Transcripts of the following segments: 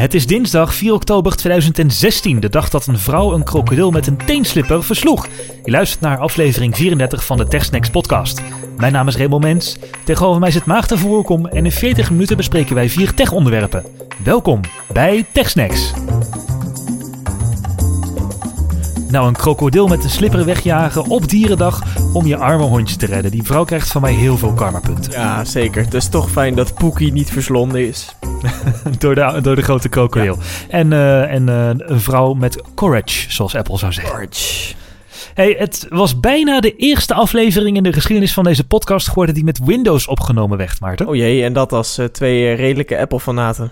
Het is dinsdag 4 oktober 2016, de dag dat een vrouw een krokodil met een teenslipper versloeg. Je luistert naar aflevering 34 van de TechSnacks podcast. Mijn naam is Remo Mens, tegenover mij zit Maagd Voorkom en in 40 minuten bespreken wij vier tech-onderwerpen. Welkom bij TechSnacks. Nou, een krokodil met een slipper wegjagen op dierendag om je arme hondje te redden. Die vrouw krijgt van mij heel veel karmapunten. Ja, zeker. Het is toch fijn dat Poekie niet verslonden is. door, de, door de grote krokodil. En, uh, en uh, een vrouw met courage, zoals Apple zou zeggen. Courage. Hey, het was bijna de eerste aflevering in de geschiedenis van deze podcast geworden die met Windows opgenomen werd, Maarten. Oh jee, en dat als uh, twee redelijke Apple-fanaten.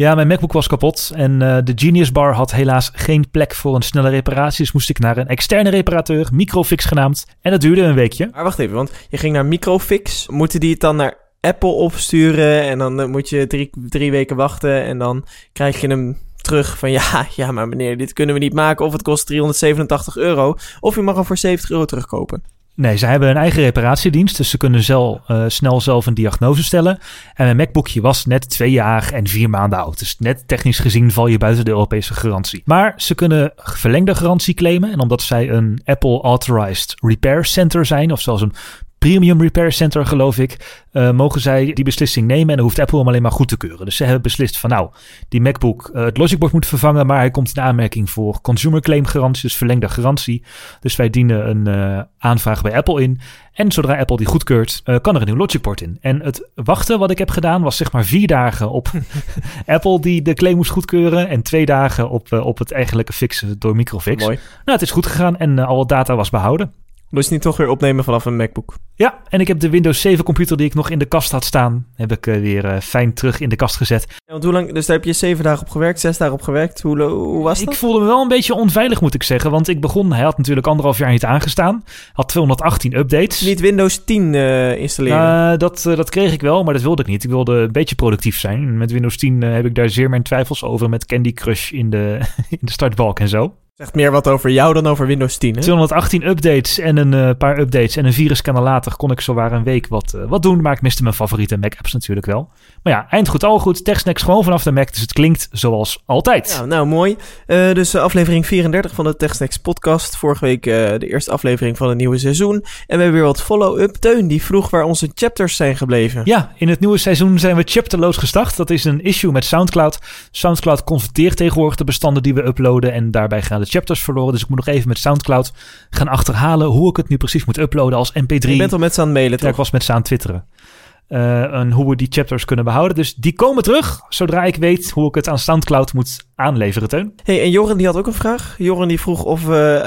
Ja, mijn MacBook was kapot en uh, de Genius Bar had helaas geen plek voor een snelle reparatie. Dus moest ik naar een externe reparateur, Microfix genaamd. En dat duurde een weekje. Maar wacht even, want je ging naar Microfix. Moeten die het dan naar Apple opsturen en dan uh, moet je drie, drie weken wachten en dan krijg je hem terug van ja, ja, maar meneer, dit kunnen we niet maken of het kost 387 euro. Of je mag hem voor 70 euro terugkopen. Nee, ze hebben een eigen reparatiedienst, dus ze kunnen zelf, uh, snel zelf een diagnose stellen. En mijn MacBookje was net twee jaar en vier maanden oud. Dus net technisch gezien val je buiten de Europese garantie. Maar ze kunnen verlengde garantie claimen. En omdat zij een Apple Authorized Repair Center zijn, of zelfs een Premium Repair Center, geloof ik, uh, mogen zij die beslissing nemen en dan hoeft Apple hem alleen maar goed te keuren. Dus ze hebben beslist van nou, die MacBook, uh, het Logicboard moet vervangen, maar hij komt in aanmerking voor consumer claim garantie, dus verlengde garantie. Dus wij dienen een uh, aanvraag bij Apple in. En zodra Apple die goedkeurt, kan er een nieuw Logicport in. En het wachten wat ik heb gedaan was zeg maar vier dagen op Apple die de claim moest goedkeuren. En twee dagen op, op het eigenlijke fixen door Microfix. Mooi. Nou, het is goed gegaan en al het data was behouden. Dus niet toch weer opnemen vanaf een MacBook? Ja, en ik heb de Windows 7 computer die ik nog in de kast had staan, heb ik uh, weer uh, fijn terug in de kast gezet. Ja, want hoe lang, dus daar heb je zeven dagen op gewerkt, zes dagen op gewerkt. Hoe, hoe was dat? Ik voelde me wel een beetje onveilig, moet ik zeggen. Want ik begon, hij had natuurlijk anderhalf jaar niet aangestaan. Had 218 updates. Niet Windows 10 uh, installeren? dat, dat kreeg ik wel, maar dat wilde ik niet. Ik wilde een beetje productief zijn. Met Windows 10 heb ik daar zeer mijn twijfels over met Candy Crush in de, in de startbalk en zo. Zegt meer wat over jou dan over Windows 10. Hè? 218 updates en een uh, paar updates en een virusscanner later kon ik zowaar een week wat, uh, wat doen. Maar ik miste mijn favoriete Mac-apps natuurlijk wel. Maar ja, eind goed, al goed. TechSnacks gewoon vanaf de Mac, dus het klinkt zoals altijd. Ja, nou, mooi. Uh, dus aflevering 34 van de TechSnacks podcast. Vorige week de eerste aflevering van het nieuwe seizoen. En we hebben weer wat follow-up. Teun, die vroeg waar onze chapters zijn gebleven. Ja, in het nieuwe seizoen zijn we chapterloos gestart. Dat is een issue met Soundcloud. Soundcloud converteert tegenwoordig de bestanden die we uploaden. En daarbij gaan de chapters verloren. Dus ik moet nog even met Soundcloud gaan achterhalen hoe ik het nu precies moet uploaden als mp3. Je bent al met ze aan het mailen, toch? Ja, ik was met ze aan het twitteren. Uh, en hoe we die chapters kunnen behouden. Dus die komen terug zodra ik weet hoe ik het aan Soundcloud moet aanleveren, Teun. hey, en Joren die had ook een vraag. Joren die vroeg of we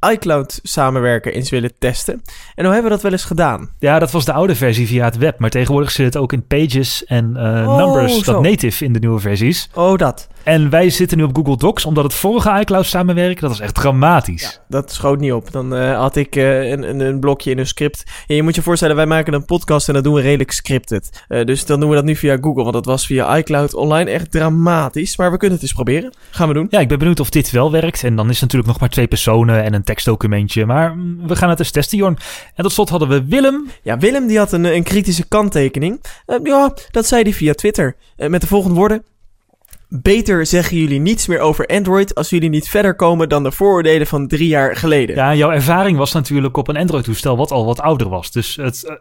uh, iCloud samenwerken eens willen testen. En hoe hebben we dat wel eens gedaan? Ja, dat was de oude versie via het web. Maar tegenwoordig zit het ook in Pages en uh, oh, Numbers, zo. dat native in de nieuwe versies. Oh, dat. En wij zitten nu op Google Docs, omdat het vorige iCloud samenwerken, dat was echt dramatisch. Ja, dat schoot niet op. Dan uh, had ik uh, een, een, een, blokje in een script. En je moet je voorstellen, wij maken een podcast en dat doen we redelijk scripted. Uh, dus dan doen we dat nu via Google, want dat was via iCloud online echt dramatisch. Maar we kunnen het eens proberen. Gaan we doen. Ja, ik ben benieuwd of dit wel werkt. En dan is het natuurlijk nog maar twee personen en een tekstdocumentje. Maar mm, we gaan het eens testen, Jorn. En tot slot hadden we Willem. Ja, Willem die had een, een kritische kanttekening. ja, dat zei hij via Twitter. met de volgende woorden. Beter zeggen jullie niets meer over Android als jullie niet verder komen dan de vooroordelen van drie jaar geleden. Ja, jouw ervaring was natuurlijk op een Android-toestel wat al wat ouder was. Dus het,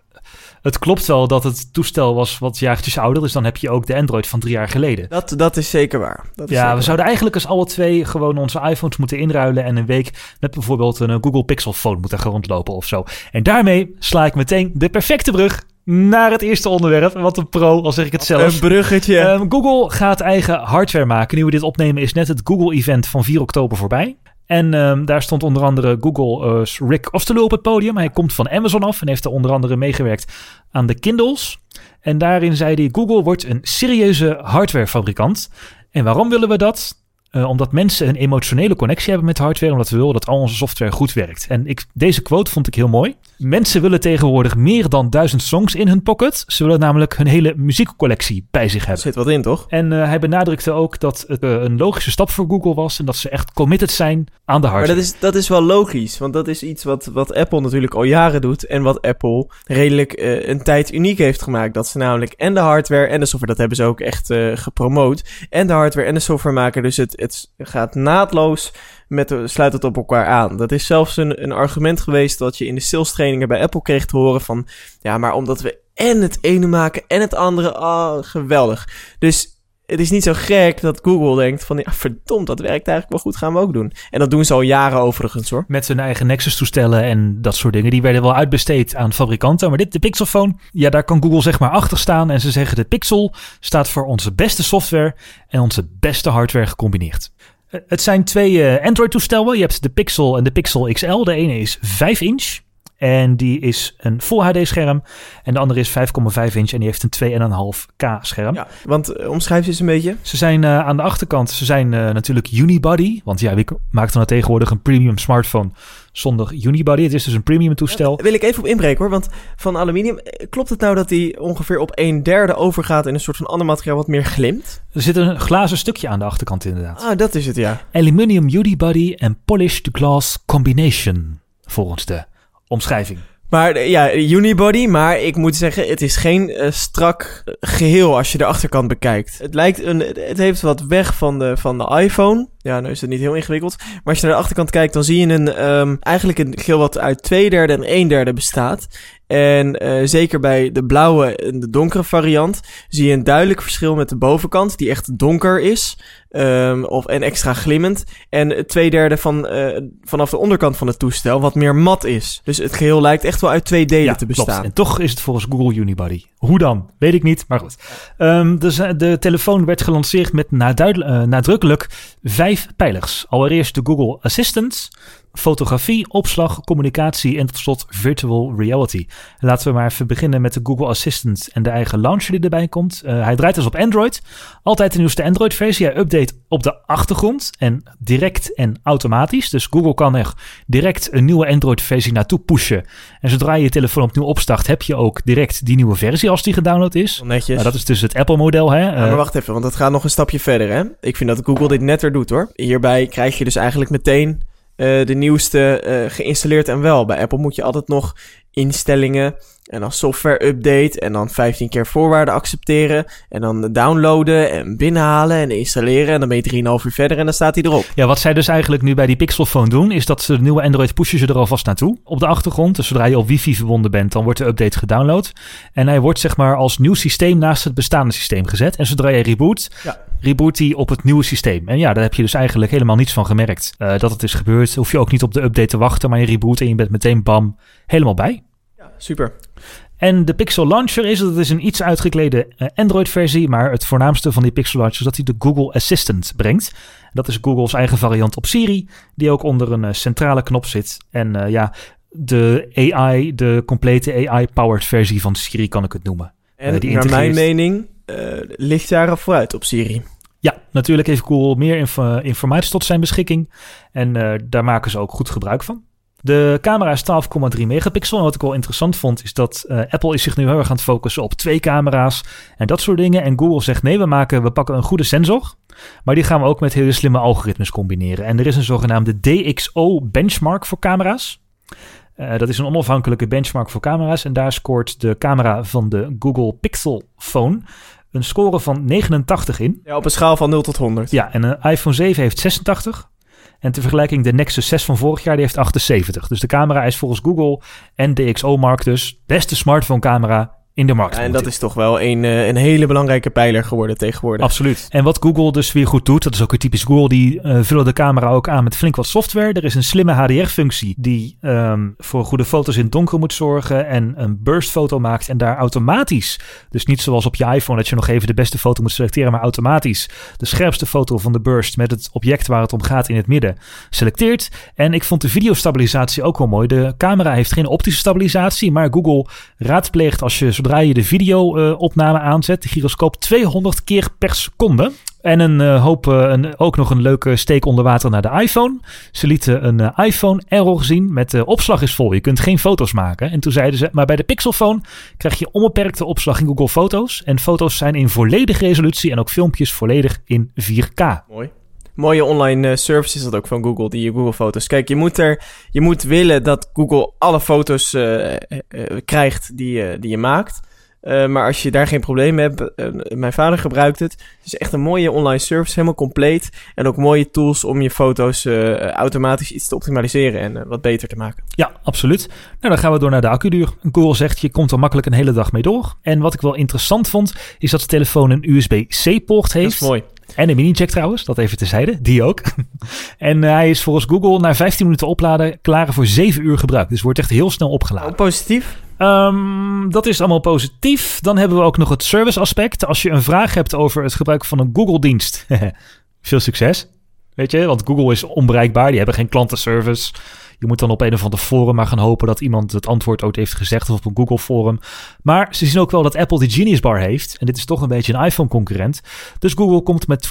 het klopt wel dat het toestel was wat jaartjes ouder. Dus dan heb je ook de Android van drie jaar geleden. Dat, dat is zeker waar. Dat is ja, zeker we zouden eigenlijk als alle twee gewoon onze iPhones moeten inruilen. En een week met bijvoorbeeld een Google Pixel Phone moeten gaan rondlopen of zo. En daarmee sla ik meteen de perfecte brug naar het eerste onderwerp. Wat een pro, al zeg ik het zelf. Een bruggetje. Um, Google gaat eigen hardware maken. Nu we dit opnemen is net het Google-event van 4 oktober voorbij. En um, daar stond onder andere Google's uh, Rick Osterloh op het podium. Hij komt van Amazon af en heeft er onder andere meegewerkt aan de Kindles. En daarin zei hij, Google wordt een serieuze hardwarefabrikant. En waarom willen we dat? Uh, omdat mensen een emotionele connectie hebben met hardware. Omdat we willen dat al onze software goed werkt. En ik, deze quote vond ik heel mooi. Mensen willen tegenwoordig meer dan duizend songs in hun pocket. Ze willen namelijk hun hele muziekcollectie bij zich Er hebben. zit wat in, toch? En eh, hij benadrukte ook dat het eh, een logische stap voor Google was en dat ze echt committed zijn aan de Maar hardware. dat is, dat is wel logisch, want dat is iets wat, wat Apple natuurlijk al jaren doet. En wat Apple redelijk eh, een tijd uniek heeft gemaakt. Dat ze namelijk en de hardware en de software, dat hebben ze ook echt gepromoot. En de hardware en de software maken. Dus het, het gaat naadloos met sluit het op elkaar aan. Dat is zelfs een, een argument geweest dat je in de sales trainingen bij Apple kreeg te horen van... Ja, maar omdat we en het ene maken en het andere, ah, geweldig. Dus het is niet zo gek dat Google denkt van... Ja, verdomd, dat werkt eigenlijk wel goed, gaan we ook doen. En dat doen ze al jaren overigens hoor. Met hun eigen Nexus-toestellen en dat soort dingen. Die werden wel uitbesteed aan fabrikanten. Maar dit, de Pixelphone, ja, daar kan Google zeg maar achter staan. En ze zeggen de Pixel staat voor onze beste software en onze beste hardware gecombineerd. Het zijn twee eh, Android-toestellen. Je hebt de Pixel en de Pixel XL. De ene is 5 inch. En die is een Full HD-scherm. En de andere is 5,5 inch en die heeft een 2,5K scherm. Ja, want eh, omschrijf je eens een beetje. Ze zijn eh, aan de achterkant, ze zijn eh, natuurlijk unibody. Want ja, wie maakt dan tegenwoordig een premium smartphone zonder unibody? Het is dus een premium toestel. Wil ik even op inbreken hoor, want van aluminium, klopt het nou dat die ongeveer op een derde overgaat in een soort van ander materiaal wat meer glimt? Er zit een glazen stukje aan de achterkant inderdaad. Ah, dat is het ja. Aluminium unibody en polished glass combination, volgens de omschrijving. Maar eh, ja, unibody, maar ik moet zeggen, het is geen eh, strak eh, geheel als je de achterkant bekijkt. Het lijkt een, het heeft wat weg van de, van de iPhone. Ja, nou is het niet heel ingewikkeld. Maar als je naar de achterkant kijkt, dan zie je een, ehm, eigenlijk een geheel wat uit twee derde en een derde bestaat. En eh, zeker bij de blauwe en de donkere variant zie je een duidelijk verschil met de bovenkant, die echt donker is. ehm, of, en extra glimmend. En twee derde van, eh, vanaf de onderkant van het toestel wat meer mat is. Dus het geheel lijkt echt wel uit twee delen te bestaan. klopt. En toch is het volgens Google unibody. Hoe dan? Weet ik niet, maar goed. Ehm, de, de telefoon werd gelanceerd met eh, nadrukkelijk vijf pijlers. Allereerst de Google Assistant, fotografie, opslag, communicatie en tot slot virtual reality. Laten we maar even beginnen met de Google Assistant en de eigen launcher die erbij komt. Eh, hij draait dus op Android. Altijd de nieuwste Android-versie. Hij update op de achtergrond en direct en automatisch. Dus Google kan er direct een nieuwe Android-versie naartoe pushen. En zodra je je telefoon opnieuw opstart, heb je ook direct die nieuwe versie als die gedownload is. Netjes. Nou, dat is dus het Apple-model, hè? Ja, Eh, maar wacht even, want het gaat nog een stapje verder, hè? Ik vind dat Google dit netter doet, hoor. Hierbij krijg je dus eigenlijk meteen eh, de nieuwste eh, geïnstalleerd en wel. Bij Apple moet je altijd nog instellingen en dan software update en dan 15 keer voorwaarden accepteren en dan downloaden en binnenhalen en installeren en dan ben je 3,5 uur verder en dan staat hij erop. Ja, wat zij dus eigenlijk nu bij die Pixelphone doen, is dat ze de nieuwe Android pushen ze er alvast naartoe op de achtergrond. Dus zodra je op wifi verbonden bent, dan wordt de update gedownload. En hij wordt zeg maar als nieuw systeem naast het bestaande systeem gezet. En zodra je reboot, Ja. Reboot hij op het nieuwe systeem. En ja, daar heb je dus eigenlijk helemaal niets van gemerkt. Eh, dat het is gebeurd, hoef je ook niet op de update te wachten, maar je reboot en je bent meteen bam, helemaal bij. Ja, super. En de Pixel Launcher is, dat is een iets uitgeklede eh, Android-versie, maar het voornaamste van die Pixel Launcher is dat hij de Google Assistant brengt. Dat is Google's eigen variant op Siri, die ook onder een eh, centrale knop zit. En ja, de AI, de complete AI-powered versie van Siri kan ik het noemen. En die naar mijn mening lichtjaren vooruit op Siri. Ja, natuurlijk heeft Google meer inf- informatie tot zijn beschikking. En eh, daar maken ze ook goed gebruik van. De camera is 12,3 megapixel. En wat ik wel interessant vond, is dat eh, Apple is zich nu heel erg aan het focussen op twee camera's en dat soort dingen. En Google zegt nee, we, maken, we pakken een goede sensor. Maar die gaan we ook met hele slimme algoritmes combineren. En er is een zogenaamde DxO benchmark voor camera's. Eh, dat is een onafhankelijke benchmark voor camera's. En daar scoort de camera van de Google Pixel Phone een score van 89 in. Ja, op een schaal van 0 tot 100. Ja, en een iPhone 7 heeft 86. En ter vergelijking de Nexus 6 van vorig jaar, die heeft 78. Dus de camera is volgens Google en DxO-mark dus beste smartphone camera in de markt. Ja, en dat is toch wel een, eh, een hele belangrijke pijler geworden tegenwoordig. Absoluut. En wat Google dus weer goed doet, dat is ook weer typisch Google, die eh, vullen de camera ook aan met flink wat software. Er is een slimme HDR-functie die ehm, voor goede foto's in het donker moet zorgen en een burstfoto maakt en daar automatisch, dus niet zoals op je iPhone dat je nog even de beste foto moet selecteren, maar automatisch de scherpste foto van de burst met het object waar het om gaat in het midden selecteert. En ik vond de videostabilisatie ook wel mooi. De camera heeft geen optische stabilisatie, maar Google raadpleegt als je, zodra je de video-opname aanzet, de gyroscoop 200 keer per seconde. En een uh, hoop, uh, een, ook nog een leuke steek onder water naar de iPhone. Ze lieten een uh, iPhone error zien met de opslag is vol. Je kunt geen foto's maken. En toen zeiden ze, maar bij de Pixelphone krijg je onbeperkte opslag in Google Foto's. En foto's zijn in volledige resolutie en ook filmpjes volledig in 4K. Mooi. Mooie online service is dat ook van Google, die Google Foto's. Kijk, je moet, er, je moet willen dat Google alle foto's krijgt die, die je maakt. Uh, maar als je daar geen probleem mee hebt, uh, mijn vader gebruikt het. Het is echt een mooie online service, helemaal compleet. En ook mooie tools om je foto's uh, automatisch iets te optimaliseren en wat beter te maken. Ja, absoluut. Nou, dan gaan we door naar de accuduur. Google zegt, je komt er makkelijk een hele dag mee door. En wat ik wel interessant vond, is dat de telefoon een USB-C-poort heeft. Dat is mooi. En een mini-jack trouwens, dat even tezijde. Die ook. en hij is volgens Google na 15 minuten opladen klaar voor 7 uur gebruik. Dus wordt echt heel snel opgeladen. Oh, positief? Um, dat is allemaal positief. Dan hebben we ook nog het service aspect. Als je een vraag hebt over het gebruik van een Google-dienst. Veel succes. Weet je, want Google is onbereikbaar. Die hebben geen klantenservice. Je moet dan op een of ander forum maar gaan hopen dat iemand het antwoord ooit heeft gezegd. Of op een Google forum. Maar ze zien ook wel dat Apple de Genius Bar heeft. En dit is toch een beetje een iPhone-concurrent. Dus Google komt met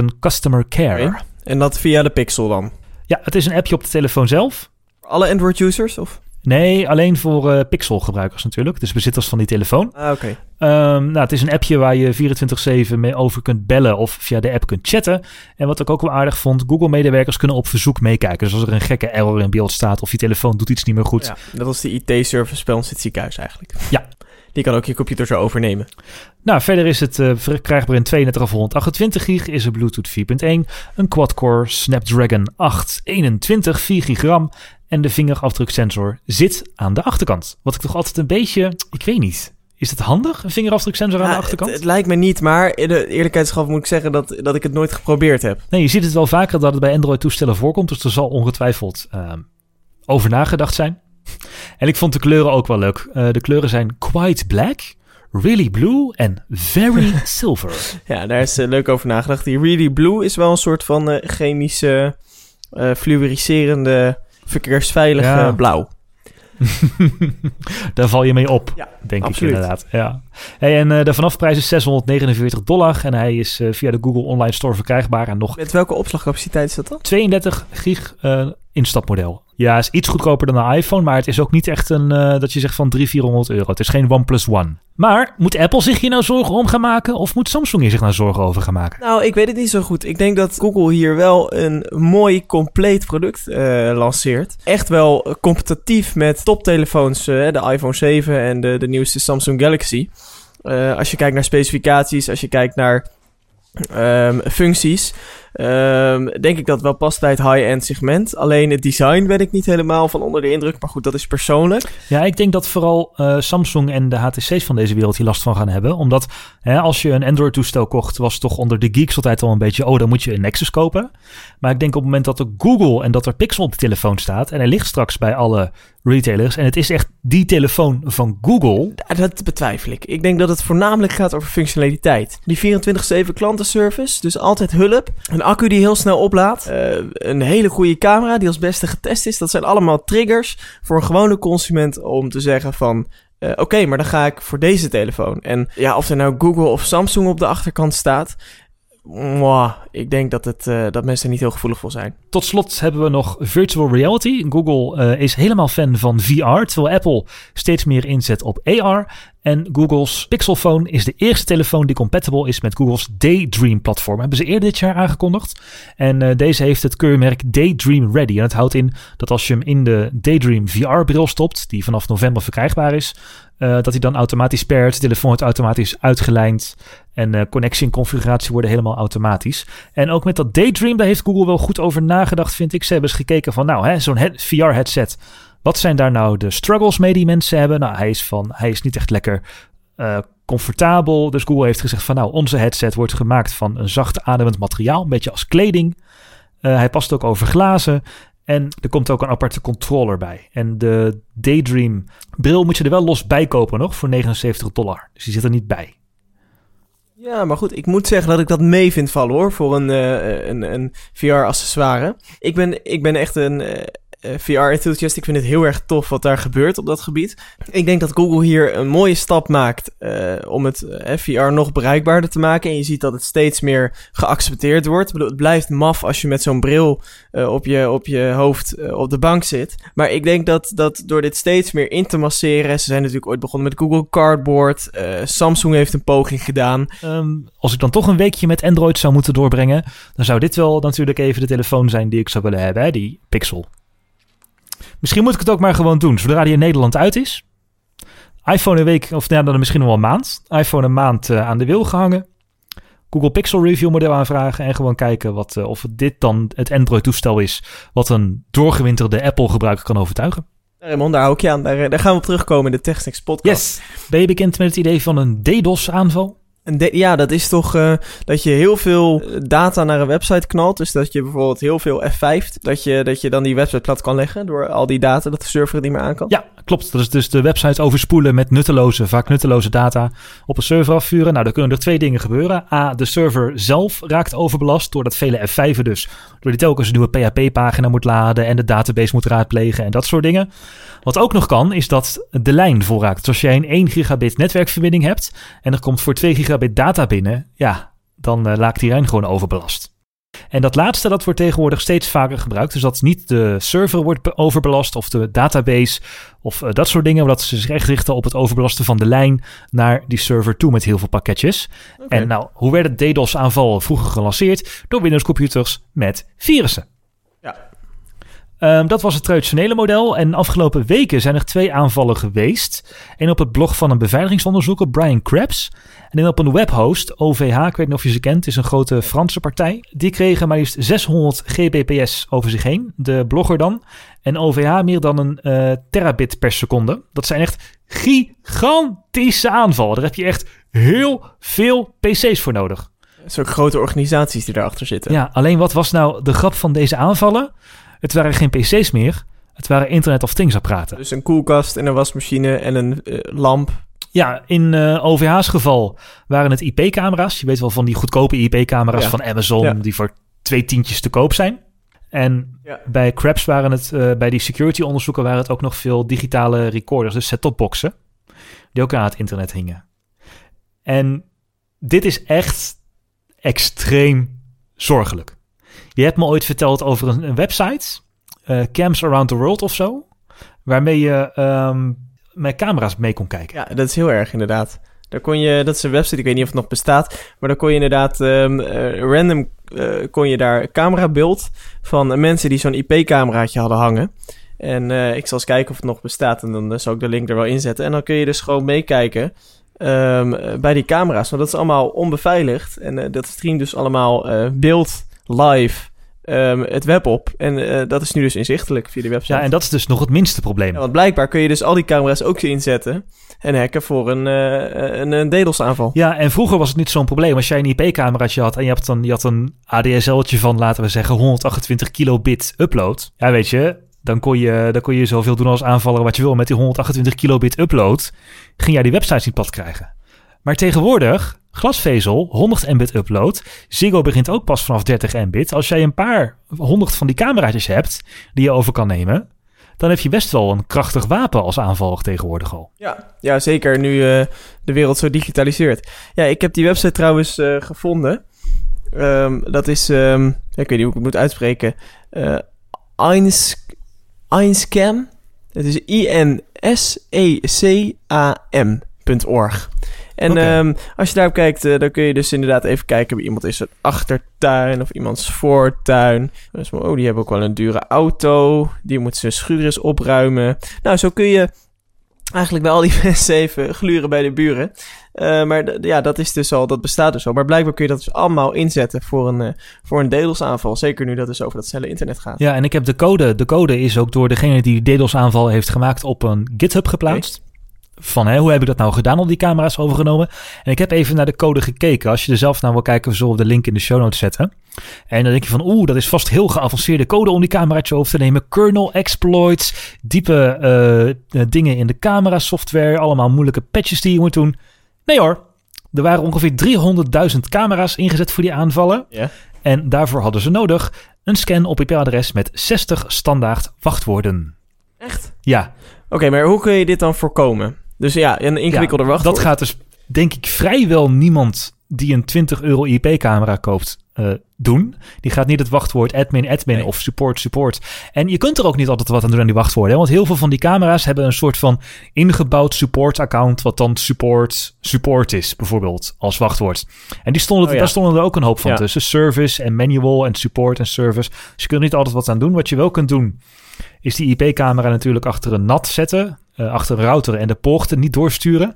24-7 Customer Care. Okay. En dat via de Pixel dan? Ja, het is een appje op de telefoon zelf. Alle Android-users? Of? Nee, alleen voor uh, Pixel-gebruikers natuurlijk. Dus bezitters van die telefoon. Ah, oké. Um, nou, het is een appje waar je 24-7 mee over kunt bellen of via de app kunt chatten. En wat ik ook wel aardig vond, Google-medewerkers kunnen op verzoek meekijken. Dus als er een gekke error in beeld staat of je telefoon doet iets niet meer goed. Ja, dat was de IT-service bij ons in het ziekenhuis eigenlijk. Ja. Die kan ook je computer zo overnemen. Nou, verder is het uh, verkrijgbaar in 32 of 128 gig, is er Bluetooth 4.1, een quad-core Snapdragon 821, 4 gig RAM en de vingerafdruksensor zit aan de achterkant. Wat ik toch altijd een beetje, ik weet niet. Is het handig, een vingerafdruksensor aan de achterkant? Het, het lijkt me niet, maar in de moet ik zeggen dat, dat ik het nooit geprobeerd heb. Nee, je ziet het wel vaker dat het bij Android-toestellen voorkomt. Dus er zal ongetwijfeld uh, over nagedacht zijn. En ik vond de kleuren ook wel leuk. Uh, de kleuren zijn quite black, really blue en very silver. Ja, daar is uh, leuk over nagedacht. Die really blue is wel een soort van uh, chemische, fluoriserende, verkeersveilige Ja. blauw. Daar val je mee op, Ja, denk absoluut. ik inderdaad. Ja. Hey, en uh, de vanafprijs is 649 dollar en hij is uh, via de Google Online Store verkrijgbaar en nog Met welke opslagcapaciteit is dat dan? 32 gig uh, instapmodel. Ja, is iets goedkoper dan een iPhone, maar het is ook niet echt een uh, dat je zegt van 300, 400 euro. Het is geen OnePlus One. Maar moet Apple zich hier nou zorgen om gaan maken of moet Samsung hier zich nou zorgen over gaan maken? Nou, ik weet het niet zo goed. Ik denk dat Google hier wel een mooi, compleet product uh, lanceert. Echt wel competitief met toptelefoons, uh, de iPhone 7 en de, de nieuwste Samsung Galaxy. Uh, als je kijkt naar specificaties, als je kijkt naar um, functies, um, denk ik dat wel past bij het high-end segment. Alleen het design ben ik niet helemaal van onder de indruk, maar goed, dat is persoonlijk. Ja, ik denk dat vooral uh, Samsung en de HTC's van deze wereld hier last van gaan hebben. Omdat hè, als je een Android-toestel kocht, was toch onder de geeks altijd al een beetje, oh, dan moet je een Nexus kopen. Maar ik denk op het moment dat er Google en dat er Pixel op de telefoon staat, en hij ligt straks bij alle retailers, en het is echt die telefoon van Google. Dat betwijfel ik. Ik denk dat het voornamelijk gaat over functionaliteit. Die 24-7 klantenservice, dus altijd hulp. Een accu die heel snel oplaadt. Uh, een hele goede camera die als beste getest is. Dat zijn allemaal triggers voor een gewone consument om te zeggen van... Uh, Oké, maar dan ga ik voor deze telefoon. En ja, of er nou Google of Samsung op de achterkant staat... Mwah, ik denk dat, het, uh, dat mensen er niet heel gevoelig voor zijn. Tot slot hebben we nog virtual reality. Google uh, is helemaal fan van VR, terwijl Apple steeds meer inzet op AR. En Google's Pixel Phone is de eerste telefoon die compatible is met Google's Daydream platform. Hebben ze eerder dit jaar aangekondigd. En uh, deze heeft het keurmerk Daydream Ready. En het houdt in dat als je hem in de Daydream VR-bril stopt, die vanaf november verkrijgbaar is, uh, dat hij dan automatisch pairt. Telefoon wordt automatisch uitgelijnd. En uh, connectie en configuratie worden helemaal automatisch. En ook met dat Daydream, daar heeft Google wel goed over nagedacht, vind ik. Ze hebben eens gekeken van, nou, zo'n VR-headset. Wat zijn daar nou de struggles mee die mensen hebben? Nou, hij is, van, hij is niet echt lekker uh, comfortabel. Dus Google heeft gezegd van, nou, onze headset wordt gemaakt van een zacht ademend materiaal. Een beetje als kleding. Hij past ook over glazen. En er komt ook een aparte controller bij. En de Daydream bril moet je er wel los bij kopen nog voor 79 dollar. Dus die zit er niet bij. Ja, maar goed, ik moet zeggen dat ik dat mee vind vallen hoor, voor een, uh, een, een VR-accessoire. Ik ben, ik ben echt een, eh, VR-enthusiast. Ik vind het heel erg tof wat daar gebeurt op dat gebied. Ik denk dat Google hier een mooie stap maakt eh, om het eh, VR nog bereikbaarder te maken. En je ziet dat het steeds meer geaccepteerd wordt. Ik bedoel, het blijft maf als je met zo'n bril eh, op, je, op je hoofd eh, op de bank zit. Maar ik denk dat, dat door dit steeds meer in te masseren... Ze zijn natuurlijk ooit begonnen met Google Cardboard. eh, Samsung heeft een poging gedaan. Ehm, als ik dan toch een weekje met Android zou moeten doorbrengen, dan zou dit wel natuurlijk even de telefoon zijn die ik zou willen hebben, hè? die Pixel. Misschien moet ik het ook maar gewoon doen, zodra die in Nederland uit is. iPhone een week, of ja, dan misschien nog wel een maand. iPhone een maand eh, aan de wil gehangen. Google Pixel Review model aanvragen en gewoon kijken wat, eh, of dit dan het Android toestel is wat een doorgewinterde Apple gebruiker kan overtuigen. Raymond, daar hou ik je aan. Daar, daar gaan we op terugkomen in de TechSnacks podcast. Ben je bekend met het idee van een DDoS aanval? Ja, dat is toch eh, dat je heel veel data naar een website knalt. Dus dat je bijvoorbeeld heel veel F5, dat je, dat je dan die website plat kan leggen door al die data, dat de server niet meer aan kan. Ja, klopt. Dat is dus de website overspoelen met nutteloze, vaak nutteloze data op een server afvuren. Nou, dan kunnen er twee dingen gebeuren. A, de server zelf raakt overbelast doordat vele F5'en dus, door die telkens een nieuwe PHP-pagina moet laden en de database moet raadplegen en dat soort dingen. Wat ook nog kan, is dat de lijn vol raakt. Dus als jij een 1 gigabit netwerkverbinding hebt en er komt voor 2 gigabit data binnen, ja, dan eh, raakt die lijn gewoon overbelast. En dat laatste, dat wordt tegenwoordig steeds vaker gebruikt. Dus dat niet de server wordt be- overbelast of de database of eh, dat soort dingen. Maar dat ze zich echt richten op het overbelasten van de lijn naar die server toe met heel veel pakketjes. En nou, hoe werd het DDoS-aanval vroeger gelanceerd? Door Windows-computers met virussen. Ehm, dat was het traditionele model. En afgelopen weken zijn er twee aanvallen geweest. Eén op het blog van een beveiligingsonderzoeker, Brian Krebs. En één op een webhost, OVH. Ik weet niet of je ze kent. Het is een grote Franse partij. Die kregen maar liefst 600 gbps over zich heen. De blogger dan. En OVH meer dan een eh, terabit per seconde. Dat zijn echt gigantische aanvallen. Daar heb je echt heel veel PC's voor nodig. Ook grote organisaties die daarachter zitten. Ja, alleen wat was nou de grap van deze aanvallen? Het waren geen PC's meer. Het waren Internet of Things apparaten. Dus een koelkast en een wasmachine en een eh, lamp. Ja, in eh, OVH's geval waren het IP-camera's. Je weet wel van die goedkope IP-camera's Ja. van Amazon, Ja. die voor twee tientjes te koop zijn. En Ja. bij Krebs waren het, eh, bij die security onderzoeken waren het ook nog veel digitale recorders, dus set-topboxen, die ook aan het internet hingen. En dit is echt extreem zorgelijk. Je hebt me ooit verteld over een, website, eh, Cams Around the World of zo, waarmee je ehm, met camera's mee kon kijken. Ja, dat is heel erg inderdaad. Daar kon je, dat is een website, ik weet niet of het nog bestaat, maar daar kon je inderdaad ehm, eh, random eh, kon je daar camerabeeld van mensen die zo'n IP-cameraatje hadden hangen. En ik zal eens kijken of het nog bestaat en dan zal ik de link er wel inzetten. En dan kun je dus gewoon meekijken ehm, eh, bij die camera's, want dat is allemaal onbeveiligd. En dat streamt dus allemaal beeld live ehm, het web op. En eh, dat is nu dus inzichtelijk via die website. Ja, en dat is dus nog het minste probleem. Ja, want blijkbaar kun je dus al die camera's ook inzetten en hacken voor een, eh een, een DDoS-aanval. Ja, en vroeger was het niet zo'n probleem. Als jij een IP-cameraatje had en je, hebt dan, je had een ADSL'tje van, laten we zeggen, 128 kilobit upload. Ja, weet je, dan kon je, dan kon je zoveel doen als aanvaller wat je wil. Met die 128 kilobit upload ging jij die websites niet plat krijgen. Maar tegenwoordig, glasvezel, 100 mbit upload. Ziggo begint ook pas vanaf 30 mbit. Als jij een paar honderd van die cameraatjes hebt die je over kan nemen... dan heb je best wel een krachtig wapen als aanvaller tegenwoordig al. Ja, ja zeker nu eh, de wereld zo digitaliseert. Ja, ik heb die website trouwens eh, gevonden. Ehm, dat is, ehm, ik weet niet hoe ik het moet uitspreken. eh Eins, Einscam. Het is I-N-S-E-C-A-M.org. En ehm, als je daarop kijkt, eh, dan kun je dus inderdaad even kijken bij iemand in zijn achtertuin of iemands voortuin. Dus, oh, die hebben ook wel een dure auto. Die moet zijn schuur eens opruimen. Nou, zo kun je eigenlijk bij al die mensen even gluren bij de buren. Eh, maar ja, dat is dus al, dat bestaat dus al. Maar blijkbaar kun je dat dus allemaal inzetten voor een, eh, voor een DDoS-aanval. Zeker nu dat dus over dat snelle internet gaat. Ja, en ik heb de code. De code is ook door degene die de DDoS-aanval heeft gemaakt op een GitHub geplaatst. Van hè, hoe heb ik dat nou gedaan om die camera's overgenomen? En ik heb even naar de code gekeken. Als je er zelf naar wil kijken, we zullen de link in de show notes zetten. En dan denk je van, oeh, dat is vast heel geavanceerde code om die cameraatje over te nemen. Kernel exploits, diepe eh, eh, dingen in de camera software, allemaal moeilijke patches die je moet doen. Nee hoor, er waren ongeveer 300.000 camera's ingezet voor die aanvallen. Ja. En daarvoor hadden ze nodig een scan op IP-adres met 60 standaard wachtwoorden. Echt? Ja, Oké, maar hoe kun je dit dan voorkomen? Dus ja, een ingewikkelder ja, wachtwoord. dat gaat dus denk ik vrijwel niemand die een 20 euro IP-camera koopt eh, doen. Die gaat niet het wachtwoord admin, admin Nee. of support, support. En je kunt er ook niet altijd wat aan doen aan die wachtwoorden. Hè? Want heel veel van die camera's hebben een soort van ingebouwd support-account... wat dan support, support is, bijvoorbeeld, als wachtwoord. En die stonden, Oh ja. daar stonden er ook een hoop van Ja. tussen. Service en manual en support en service. Dus je kunt er niet altijd wat aan doen. Wat je wel kunt doen, is die IP-camera natuurlijk achter een NAT zetten... eh, achter een router en de poorten niet doorsturen.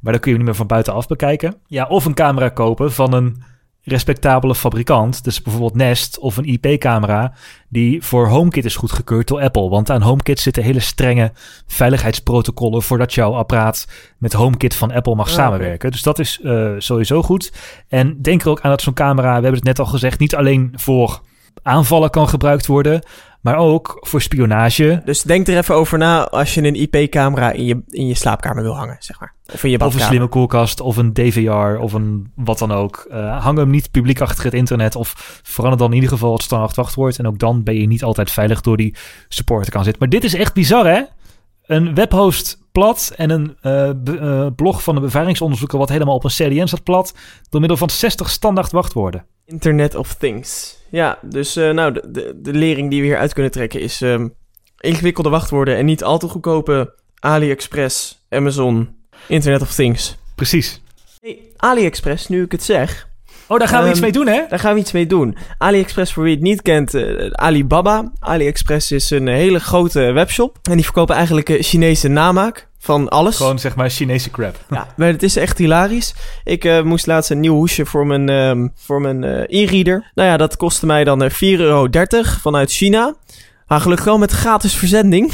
Maar dan kun je hem niet meer van buitenaf bekijken. Ja, of een camera kopen van een respectabele fabrikant. Dus bijvoorbeeld Nest of een IP-camera die voor HomeKit is goedgekeurd door Apple. Want aan HomeKit zitten hele strenge veiligheidsprotocollen voordat jouw apparaat met HomeKit van Apple mag Ah, samenwerken. Dus dat is eh, sowieso goed. En denk er ook aan dat zo'n camera, we hebben het net al gezegd, niet alleen voor aanvallen kan gebruikt worden, maar ook voor spionage. Dus denk er even over na als je een IP-camera in je, in je slaapkamer wil hangen, zeg maar. Of in je Of een slimme koelkast, of een DVR, of een wat dan ook. Eh, hang hem niet publiek achter het internet, of verander dan in ieder geval het standaard wachtwoord. En ook dan ben je niet altijd veilig door die support kan zitten. Maar dit is echt bizar, hè? Een webhost plat en een eh, eh, blog van een beveiligingsonderzoeker wat helemaal op een CDN zat plat, door middel van 60 standaard wachtwoorden. Internet of Things. Ja, dus eh, nou, de, de, de lering die we hier uit kunnen trekken is ehm, ingewikkelde wachtwoorden en niet al te goedkope AliExpress, Amazon, Internet of Things. Precies. Hey, AliExpress, nu ik het zeg, Oh, daar gaan we Ehm, iets mee doen, hè? daar gaan we iets mee doen. AliExpress, voor wie het niet kent, eh, Alibaba. AliExpress is een hele grote webshop en die verkopen eigenlijk eh, Chinese namaak van alles. Gewoon zeg maar Chinese crap. Ja, maar het is echt hilarisch. Ik eh, moest laatst een nieuw hoesje voor mijn, ehm, voor mijn e-reader. Nou ja, dat kostte mij dan eh, 4,30 euro vanuit China. Maar gelukkig wel met gratis verzending.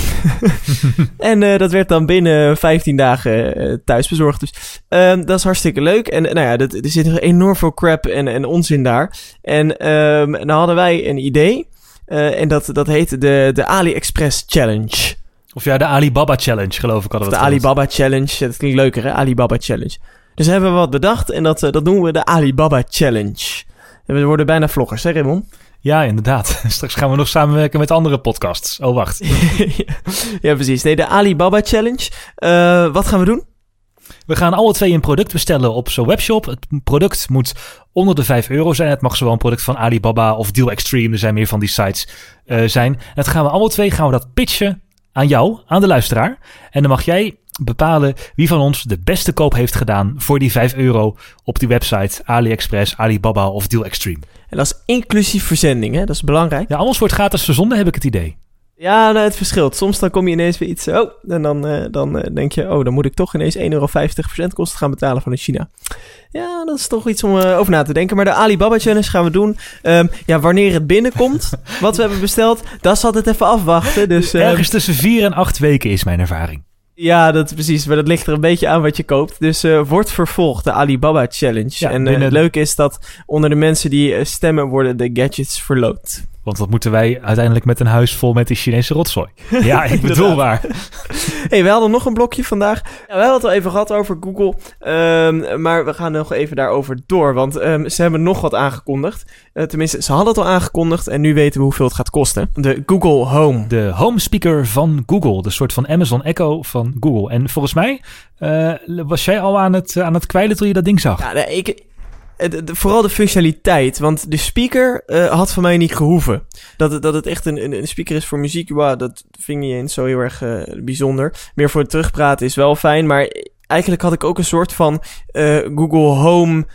en eh, dat werd dan binnen 15 dagen eh, thuis bezorgd. Dus ehm, dat is hartstikke leuk. En eh, nou ja, dat, er zit enorm veel crap en, en onzin daar. En ehm nou hadden wij een idee. En dat, dat heette de, de AliExpress Challenge. Of ja, de Alibaba Challenge, geloof ik. Hadden we de. Alibaba Challenge. Dat klinkt leuker, hè? Alibaba Challenge. Dus hebben we wat bedacht en dat, dat noemen we de Alibaba Challenge. En we worden bijna vloggers, hè Raymond? Ja, inderdaad. Straks gaan we nog samenwerken met andere podcasts. Oh, wacht. ja, precies. Nee, de Alibaba Challenge. Eh, wat gaan we doen? We gaan alle twee een product bestellen op zo'n webshop. Het product moet onder de 5 euro zijn. Het mag zowel een product van Alibaba of Deal Extreme, er zijn meer van die sites, eh, zijn. En dat gaan we alle twee gaan we dat pitchen aan jou, aan de luisteraar. En dan mag jij bepalen wie van ons de beste koop heeft gedaan voor die 5 euro op die website AliExpress, Alibaba of Deal Extreme. En dat is inclusief verzending, hè? Dat is belangrijk. Ja, alles wordt gratis verzonden, heb ik het idee. Ja, nou, het verschilt. Soms dan kom je ineens weer iets... Oh, en dan, eh, dan eh, denk je... Oh, dan moet ik toch ineens 1,50 euro verzendkosten gaan betalen vanuit China. Ja, dat is toch iets om eh, over na te denken. Maar de Alibaba Challenge gaan we doen. Ehm, ja, wanneer het binnenkomt, wat we hebben besteld, dat zal het even afwachten. Dus ehm, Ergens tussen 4 en 8 weken is mijn ervaring. Ja, dat precies. Maar dat ligt er een beetje aan wat je koopt. Dus eh, wordt vervolgd, de Alibaba Challenge. Ja, en eh, binnen- het leuke is dat onder de mensen die eh, stemmen worden de gadgets verloot. Want wat moeten wij uiteindelijk met een huis vol met die Chinese rotzooi? Ja, ik bedoel maar. hey, we hadden nog een blokje vandaag. Ja, we hebben het al even gehad over Google. ehm, maar we gaan nog even daarover door. Want ehm, ze hebben nog wat aangekondigd. Eh, tenminste, ze hadden het al aangekondigd. En nu weten we hoeveel het gaat kosten. De Google Home. De home speaker van Google. De soort van Amazon Echo van Google. En volgens mij eh, was jij al aan het, aan het kwijlen toen je dat ding zag. Ja, nee, ik, vooral de functionaliteit. Want de speaker eh, had van mij niet gehoeven. Dat, het- dat het echt een, een, speaker is voor muziek, wow, dat vind ik niet eens zo heel erg eh, bijzonder. Meer voor het terugpraten is wel fijn. Maar eigenlijk had ik ook een soort van eh, Google Home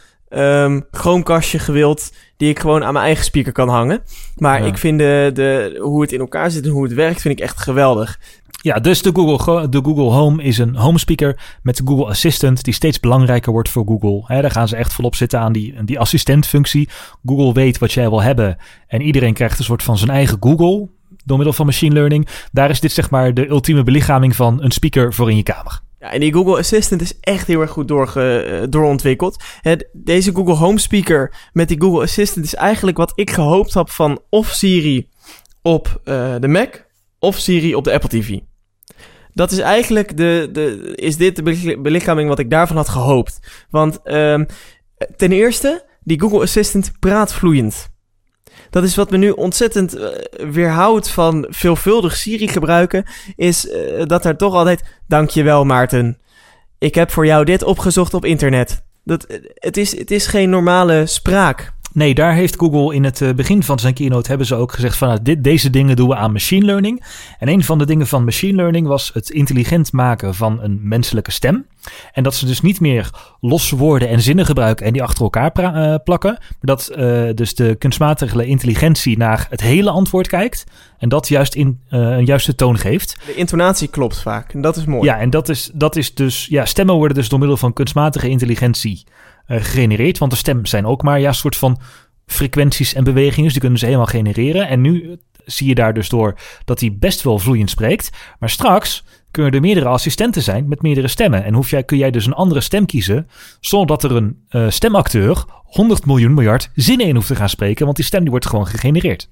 Chromecastje gewild. Die ik gewoon aan mijn eigen speaker kan hangen. Maar Ja. ik vind de, de, hoe het in elkaar zit en hoe het werkt, vind ik echt geweldig. Ja, dus de Google, Go- de Google Home is een home speaker met Google Assistant die steeds belangrijker wordt voor Google. Hè, daar gaan ze echt volop zitten aan die, die assistentfunctie. Google weet wat jij wil hebben en iedereen krijgt een soort van zijn eigen Google door middel van machine learning. Daar is dit zeg maar de ultieme belichaming van een speaker voor in je kamer. Ja, en die Google Assistant is echt heel erg goed doorge, eh, doorontwikkeld. Deze Google Home Speaker met die Google Assistant is eigenlijk wat ik gehoopt had van of Siri op eh, de Mac of Siri op de Apple TV. Dat is eigenlijk de, de, is dit de beli- belichaming wat ik daarvan had gehoopt. Want ehm, ten eerste, die Google Assistant praat vloeiend. dat is wat me nu ontzettend uh, weerhoudt van veelvuldig Siri gebruiken, is uh, dat er toch altijd, dankjewel Maarten, ik heb voor jou dit opgezocht op internet. Dat, het, is, het is geen normale spraak. Nee, daar heeft Google in het eh, begin van zijn keynote hebben ze ook gezegd van nou, dit, deze dingen doen we aan machine learning. En een van de dingen van machine learning was het intelligent maken van een menselijke stem. En dat ze dus niet meer losse woorden en zinnen gebruiken en die achter elkaar uh, plakken. Maar dat uh, dus de kunstmatige intelligentie naar het hele antwoord kijkt. En dat juist in een juiste toon geeft. De intonatie klopt vaak. En dat is mooi. Ja, en dat is, dat is dus. Ja, stemmen worden dus door middel van kunstmatige intelligentie uh, gegenereerd. Want de stem zijn ook maar ja, soort van frequenties en bewegingen. Dus die kunnen ze helemaal genereren. En nu zie je daar dus door dat hij best wel vloeiend spreekt. Maar straks kunnen er meerdere assistenten zijn met meerdere stemmen. En hoef jij, kun jij dus een andere stem kiezen, zonder dat er een uh, stemacteur 100 miljoen miljard zinnen in hoeft te gaan spreken, want die stem die wordt gewoon gegenereerd.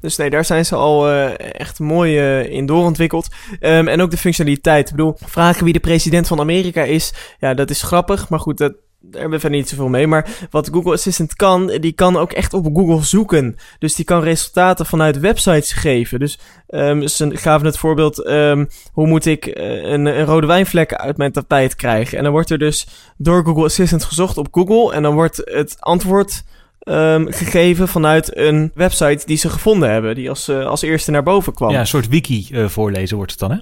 Dus nee, daar zijn ze al echt mooi in doorontwikkeld. Um, en ook de functionaliteit. Ik bedoel, vragen wie de president van Amerika is, ja, dat is grappig. Maar goed, dat, daar hebben we niet zoveel mee. Maar wat Google Assistant kan, die kan ook echt op Google zoeken. Dus die kan resultaten vanuit websites geven. Dus um, ze gaven het voorbeeld, um, hoe moet ik uh, een, een, rode wijnvlek uit mijn tapijt krijgen? En dan wordt er dus door Google Assistant gezocht op Google. En dan wordt het antwoord um, gegeven vanuit een website die ze gevonden hebben. Die als, uh, als eerste naar boven kwam. Ja, een soort wiki uh, voorlezen wordt het dan, hè?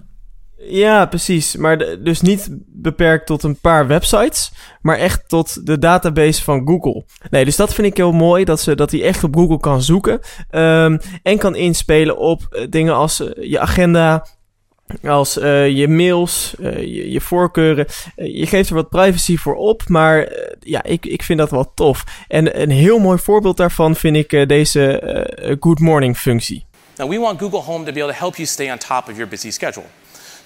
Ja, precies. Maar dus niet beperkt tot een paar websites, maar echt tot de database van Google. Nee, dus dat vind ik heel mooi, dat, ze, dat hij echt op Google kan zoeken. Um, en kan inspelen op uh, dingen als uh, je agenda, als uh, je mails, je, je, voorkeuren. je geeft er wat privacy voor op, maar ja, ik, ik vind dat wel tof. En een heel mooi voorbeeld daarvan vind ik deze Good Morning functie. Now we want Google Home to be able to help you stay on top of your busy schedule.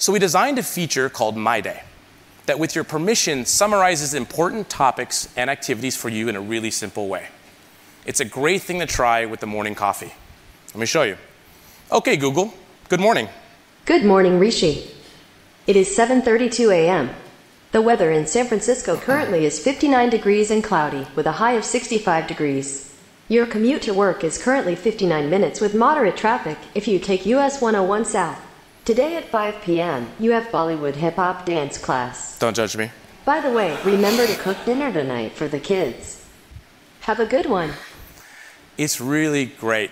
So we designed a feature called My Day that, with your permission, summarizes important topics and activities for you in a really simple way. It's a great thing to try with the morning coffee. Let me show you. Okay, Google. Good morning. Good morning, Rishi. It is 7:32 a.m. The weather in San Francisco currently is 59 degrees and cloudy with a high of 65 degrees. Your commute to work is currently 59 minutes with moderate traffic if you take US 101 South. Today at 5 p.m., you have Bollywood hip hop dance class. Don't judge me. By the way, remember to cook dinner tonight for the kids. Have a good one. It's really great.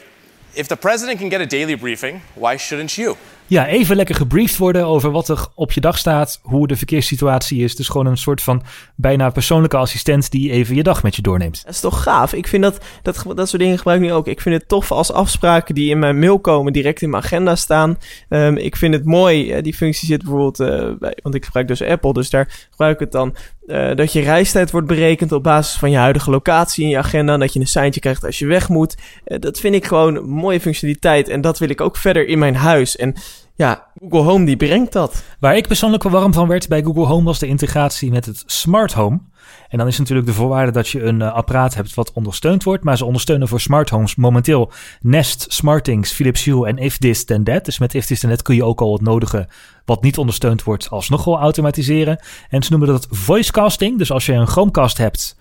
If the president can get a daily briefing, why shouldn't you? Ja, even lekker gebriefd worden over wat er op je dag staat, hoe de verkeerssituatie is. Dus gewoon een soort van bijna persoonlijke assistent die even je dag met je doorneemt. Dat is toch gaaf? Ik vind dat, dat, dat soort dingen gebruik ik nu ook. Ik vind het tof als afspraken die in mijn mail komen direct in mijn agenda staan. Um, ik vind het mooi, die functie zit bijvoorbeeld, uh, bij, want ik gebruik dus Apple, dus daar gebruik ik het dan. Uh, dat je reistijd wordt berekend op basis van je huidige locatie in je agenda. En dat je een seintje krijgt als je weg moet. Uh, dat vind ik gewoon een mooie functionaliteit. En dat wil ik ook verder in mijn huis. En ja, Google Home die brengt dat. Waar ik persoonlijk wel warm van werd bij Google Home was de integratie met het Smart Home. En dan is natuurlijk de voorwaarde dat je een uh, apparaat hebt wat ondersteund wordt. Maar ze ondersteunen voor smart homes momenteel Nest, SmartThings, Philips Hue en If This Then That. Dus met If This Then That kun je ook al het nodige wat niet ondersteund wordt alsnog wel automatiseren. En ze noemen dat voicecasting. Dus als je een Chromecast hebt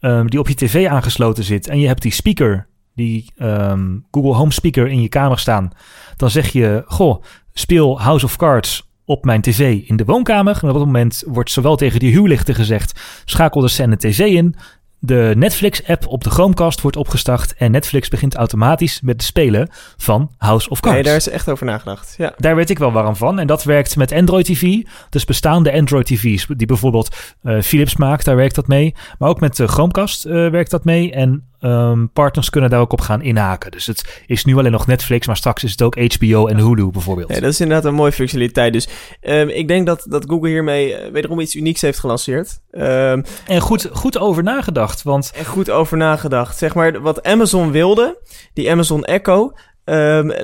um, die op je tv aangesloten zit en je hebt die speaker die um, Google Home speaker in je kamer staan, dan zeg je: Goh, speel House of Cards op mijn tv in de woonkamer. En op dat moment wordt zowel tegen die huwlichten gezegd: schakel de scène tv in. De Netflix-app op de Chromecast wordt opgestart en Netflix begint automatisch met het spelen van House of Cards. Nee, daar is echt over nagedacht. Ja. Daar weet ik wel warm van. En dat werkt met Android TV. Dus bestaande Android TV's, die bijvoorbeeld uh, Philips maakt, daar werkt dat mee. Maar ook met de Chromecast uh, werkt dat mee. En um, partners kunnen daar ook op gaan inhaken. Dus het is nu alleen nog Netflix, maar straks is het ook HBO en Hulu bijvoorbeeld. Ja, dat is inderdaad een mooie functionaliteit. Dus um, ik denk dat, dat Google hiermee uh, wederom iets unieks heeft gelanceerd. Um, en goed, goed over nagedacht. Want... En goed over nagedacht. Zeg maar, wat Amazon wilde, die Amazon Echo,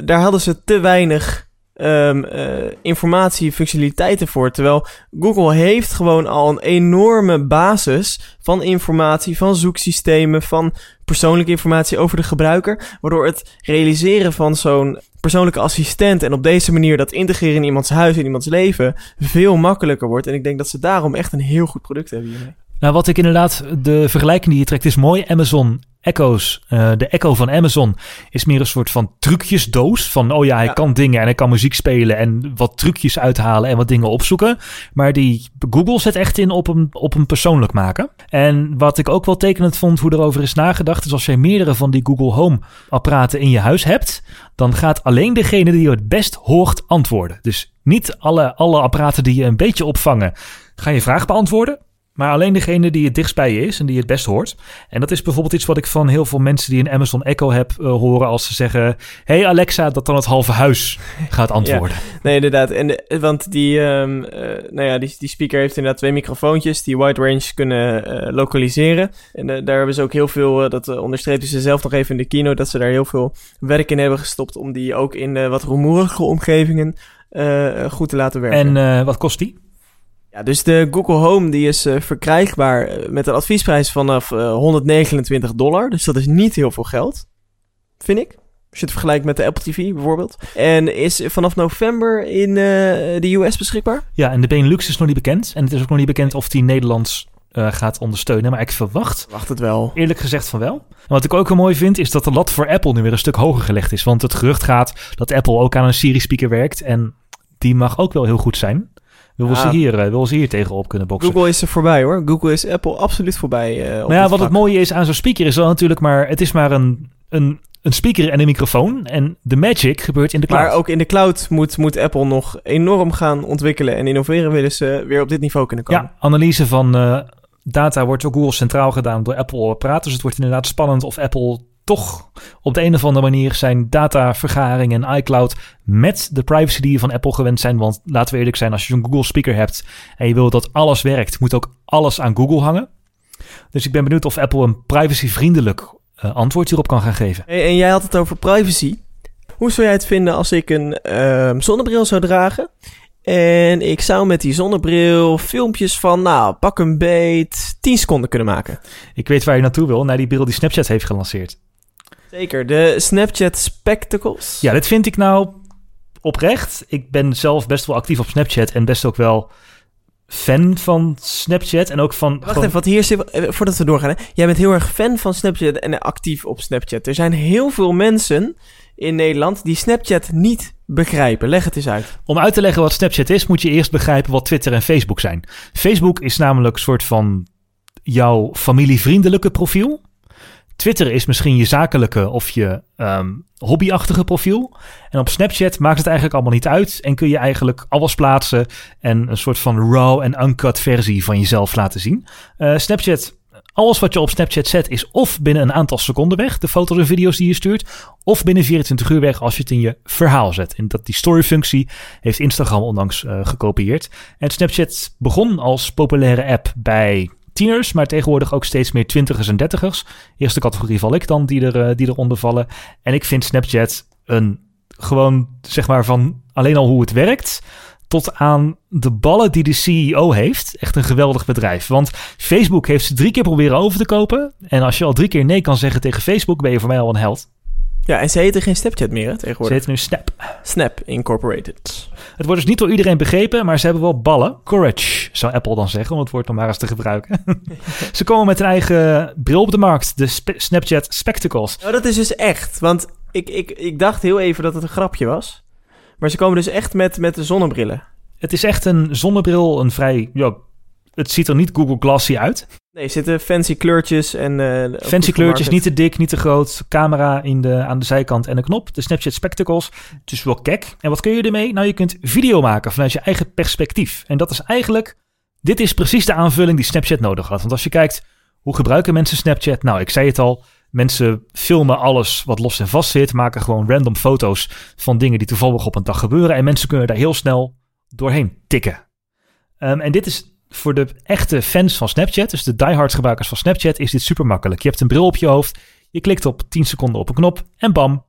daar hadden ze te weinig um, uh, informatie, functionaliteiten voor. Terwijl Google heeft gewoon al een enorme basis van informatie, van zoeksystemen, van persoonlijke informatie over de gebruiker. Waardoor het realiseren van zo'n persoonlijke assistent en op deze manier dat integreren in iemands huis, in iemands leven, veel makkelijker wordt. En ik denk dat ze daarom echt een heel goed product hebben hiermee. Nou, wat ik inderdaad, de vergelijking die je trekt is mooi. Amazon Echo's, uh, de Echo van Amazon, is meer een soort van trucjesdoos. Van, oh ja, hij kan dingen en hij kan muziek spelen en wat trucjes uithalen en wat dingen opzoeken. Maar die Google zet echt in op hem, op hem persoonlijk maken. En wat ik ook wel tekenend vond hoe erover is nagedacht, is als jij meerdere van die Google Home apparaten in je huis hebt, dan gaat alleen degene die je het best hoort antwoorden. Dus niet alle, alle apparaten die je een beetje opvangen, gaan je vraag beantwoorden. Maar alleen degene die het dichtst bij je is en die het best hoort. En dat is bijvoorbeeld iets wat ik van heel veel mensen die een Amazon Echo heb uh, horen als ze zeggen: Hey Alexa, dat dan het halve huis gaat antwoorden. nee, inderdaad. En, want die, um, uh, nou ja, die, die speaker heeft inderdaad twee microfoontjes die wide range kunnen uh, lokaliseren. En daar hebben ze ook heel veel, dat onderstreepten ze zelf nog even in de kino, dat ze daar heel veel werk in hebben gestopt om die ook in wat rumoerige omgevingen goed te laten werken. En wat kost die? Ja, dus de Google Home die is uh, verkrijgbaar eh, met een adviesprijs vanaf uh, 129 dollar. Dus dat is niet heel veel geld, vind ik. Als je het vergelijkt met de Apple TV bijvoorbeeld. En is vanaf november in uh, de US beschikbaar. Ja, en de Benelux is nog niet bekend. En het is ook nog niet bekend of die Nederlands gaat ondersteunen. Maar ik verwacht, Wacht het wel. eerlijk gezegd van wel. En wat ik ook wel mooi vind, is dat de lat voor Apple nu weer een stuk hoger gelegd is. Want het gerucht gaat dat Apple ook aan een Siri-speaker werkt. En die mag ook wel heel goed zijn. Wil ze, hier, uh, wil ze hier tegenop kunnen boksen? Google is er voorbij hoor. Google is Apple absoluut voorbij. Uh, maar ja, wat het mooie is aan zo'n speaker is wel natuurlijk maar... Het is maar een, een, een speaker en een microfoon. En de magic gebeurt in de cloud. Maar ook in de cloud moet, moet Apple nog enorm gaan ontwikkelen en innoveren... willen ze weer op dit niveau kunnen komen. Ja, analyse van uh, data wordt door Google centraal gedaan door Apple praten. Dus het wordt inderdaad spannend of Apple toch op de een of andere manier zijn datavergaring en iCloud met de privacy die je van Apple gewend zijn. Want laten we eerlijk zijn, als je zo'n Google speaker hebt en je wilt dat alles werkt, moet ook alles aan Google hangen. Dus ik ben benieuwd of Apple een privacyvriendelijk uh, antwoord hierop kan gaan geven. Hey, en jij had het over privacy. Hoe zou jij het vinden als ik een uh, zonnebril zou dragen? En ik zou met die zonnebril filmpjes van, nou, pak een beet, 10 seconden kunnen maken. Ik weet waar je naartoe wil, naar die bril die Snapchat heeft gelanceerd. Zeker, de Snapchat Spectacles. Ja, dit vind ik nou oprecht. Ik ben zelf best wel actief op Snapchat en best ook wel fan van Snapchat en ook van... Wacht gewoon... even, wat hier zit, eh, voordat we doorgaan. Hè? Jij bent heel erg fan van Snapchat en actief op Snapchat. Er zijn heel veel mensen in Nederland die Snapchat niet begrijpen. Leg het eens uit. Om uit te leggen wat Snapchat is, moet je eerst begrijpen wat Twitter en Facebook zijn. Facebook is namelijk een soort van jouw familievriendelijke profiel. Twitter is misschien je zakelijke of je um, hobbyachtige profiel. En op Snapchat maakt het eigenlijk allemaal niet uit. En kun je eigenlijk alles plaatsen en een soort van raw en uncut versie van jezelf laten zien. Uh, Snapchat alles wat je op Snapchat zet is of binnen een aantal seconden weg, de foto's en video's die je stuurt, of binnen 24 uur weg als je het in je verhaal zet. En dat die story-functie heeft Instagram onlangs uh, gekopieerd. En Snapchat begon als populaire app bij tieners, maar tegenwoordig ook steeds meer twintigers en dertigers. Eerste categorie val ik dan, die, er, uh, die eronder vallen. En ik vind Snapchat een gewoon, zeg maar, van alleen al hoe het werkt tot aan de ballen die de CEO heeft. Echt een geweldig bedrijf. Want Facebook heeft ze drie keer proberen over te kopen. En als je al drie keer nee kan zeggen tegen Facebook, ben je voor mij al een held. Ja, en ze heten geen Snapchat meer hè, tegenwoordig. Ze heten nu Snap. Snap Incorporated. Het wordt dus niet door iedereen begrepen, maar ze hebben wel ballen. Courage, zou Apple dan zeggen, om het woord nog maar eens te gebruiken. ze komen met een eigen bril op de markt, de Snapchat Spectacles. Oh, dat is dus echt, want ik, ik, ik dacht heel even dat het een grapje was. Maar ze komen dus echt met, met de zonnebrillen. Het is echt een zonnebril, een vrij... Ja, het ziet er niet Google Glassy uit. Nee, zitten fancy kleurtjes en... Uh, fancy kleurtjes, niet te dik, niet te groot. Camera in de, aan de zijkant en een knop. De Snapchat Spectacles. Dus wel kek. En wat kun je ermee? Nou, je kunt video maken vanuit je eigen perspectief. En dat is eigenlijk... Dit is precies de aanvulling die Snapchat nodig had. Want als je kijkt, hoe gebruiken mensen Snapchat? Nou, ik zei het al... Mensen filmen alles wat los en vast zit, maken gewoon random foto's van dingen die toevallig op een dag gebeuren. En mensen kunnen daar heel snel doorheen tikken. Um, en dit is voor de echte fans van Snapchat, dus de diehard gebruikers van Snapchat, is dit super makkelijk. Je hebt een bril op je hoofd, je klikt op 10 seconden op een knop en bam,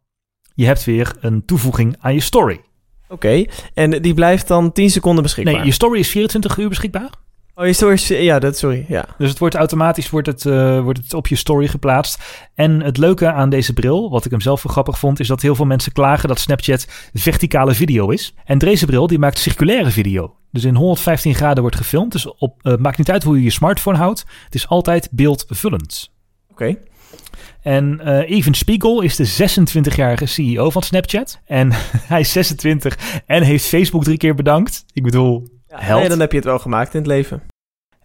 je hebt weer een toevoeging aan je story. Oké, okay, en die blijft dan 10 seconden beschikbaar? Nee, je story is 24 uur beschikbaar. Oh, je story ja, dat, sorry, ja. Dus het wordt automatisch wordt het, uh, wordt het op je story geplaatst. En het leuke aan deze bril, wat ik hem zelf wel grappig vond, is dat heel veel mensen klagen dat Snapchat verticale video is. En deze bril, die maakt circulaire video. Dus in 115 graden wordt gefilmd. Dus op, uh, maakt niet uit hoe je je smartphone houdt. Het is altijd beeldvullend. Oké. En eh Even Spiegel is de 26-jarige CEO van Snapchat. En hij is 26 en heeft Facebook drie keer bedankt. Ik bedoel, held. Nee, dan heb je het wel gemaakt in het leven.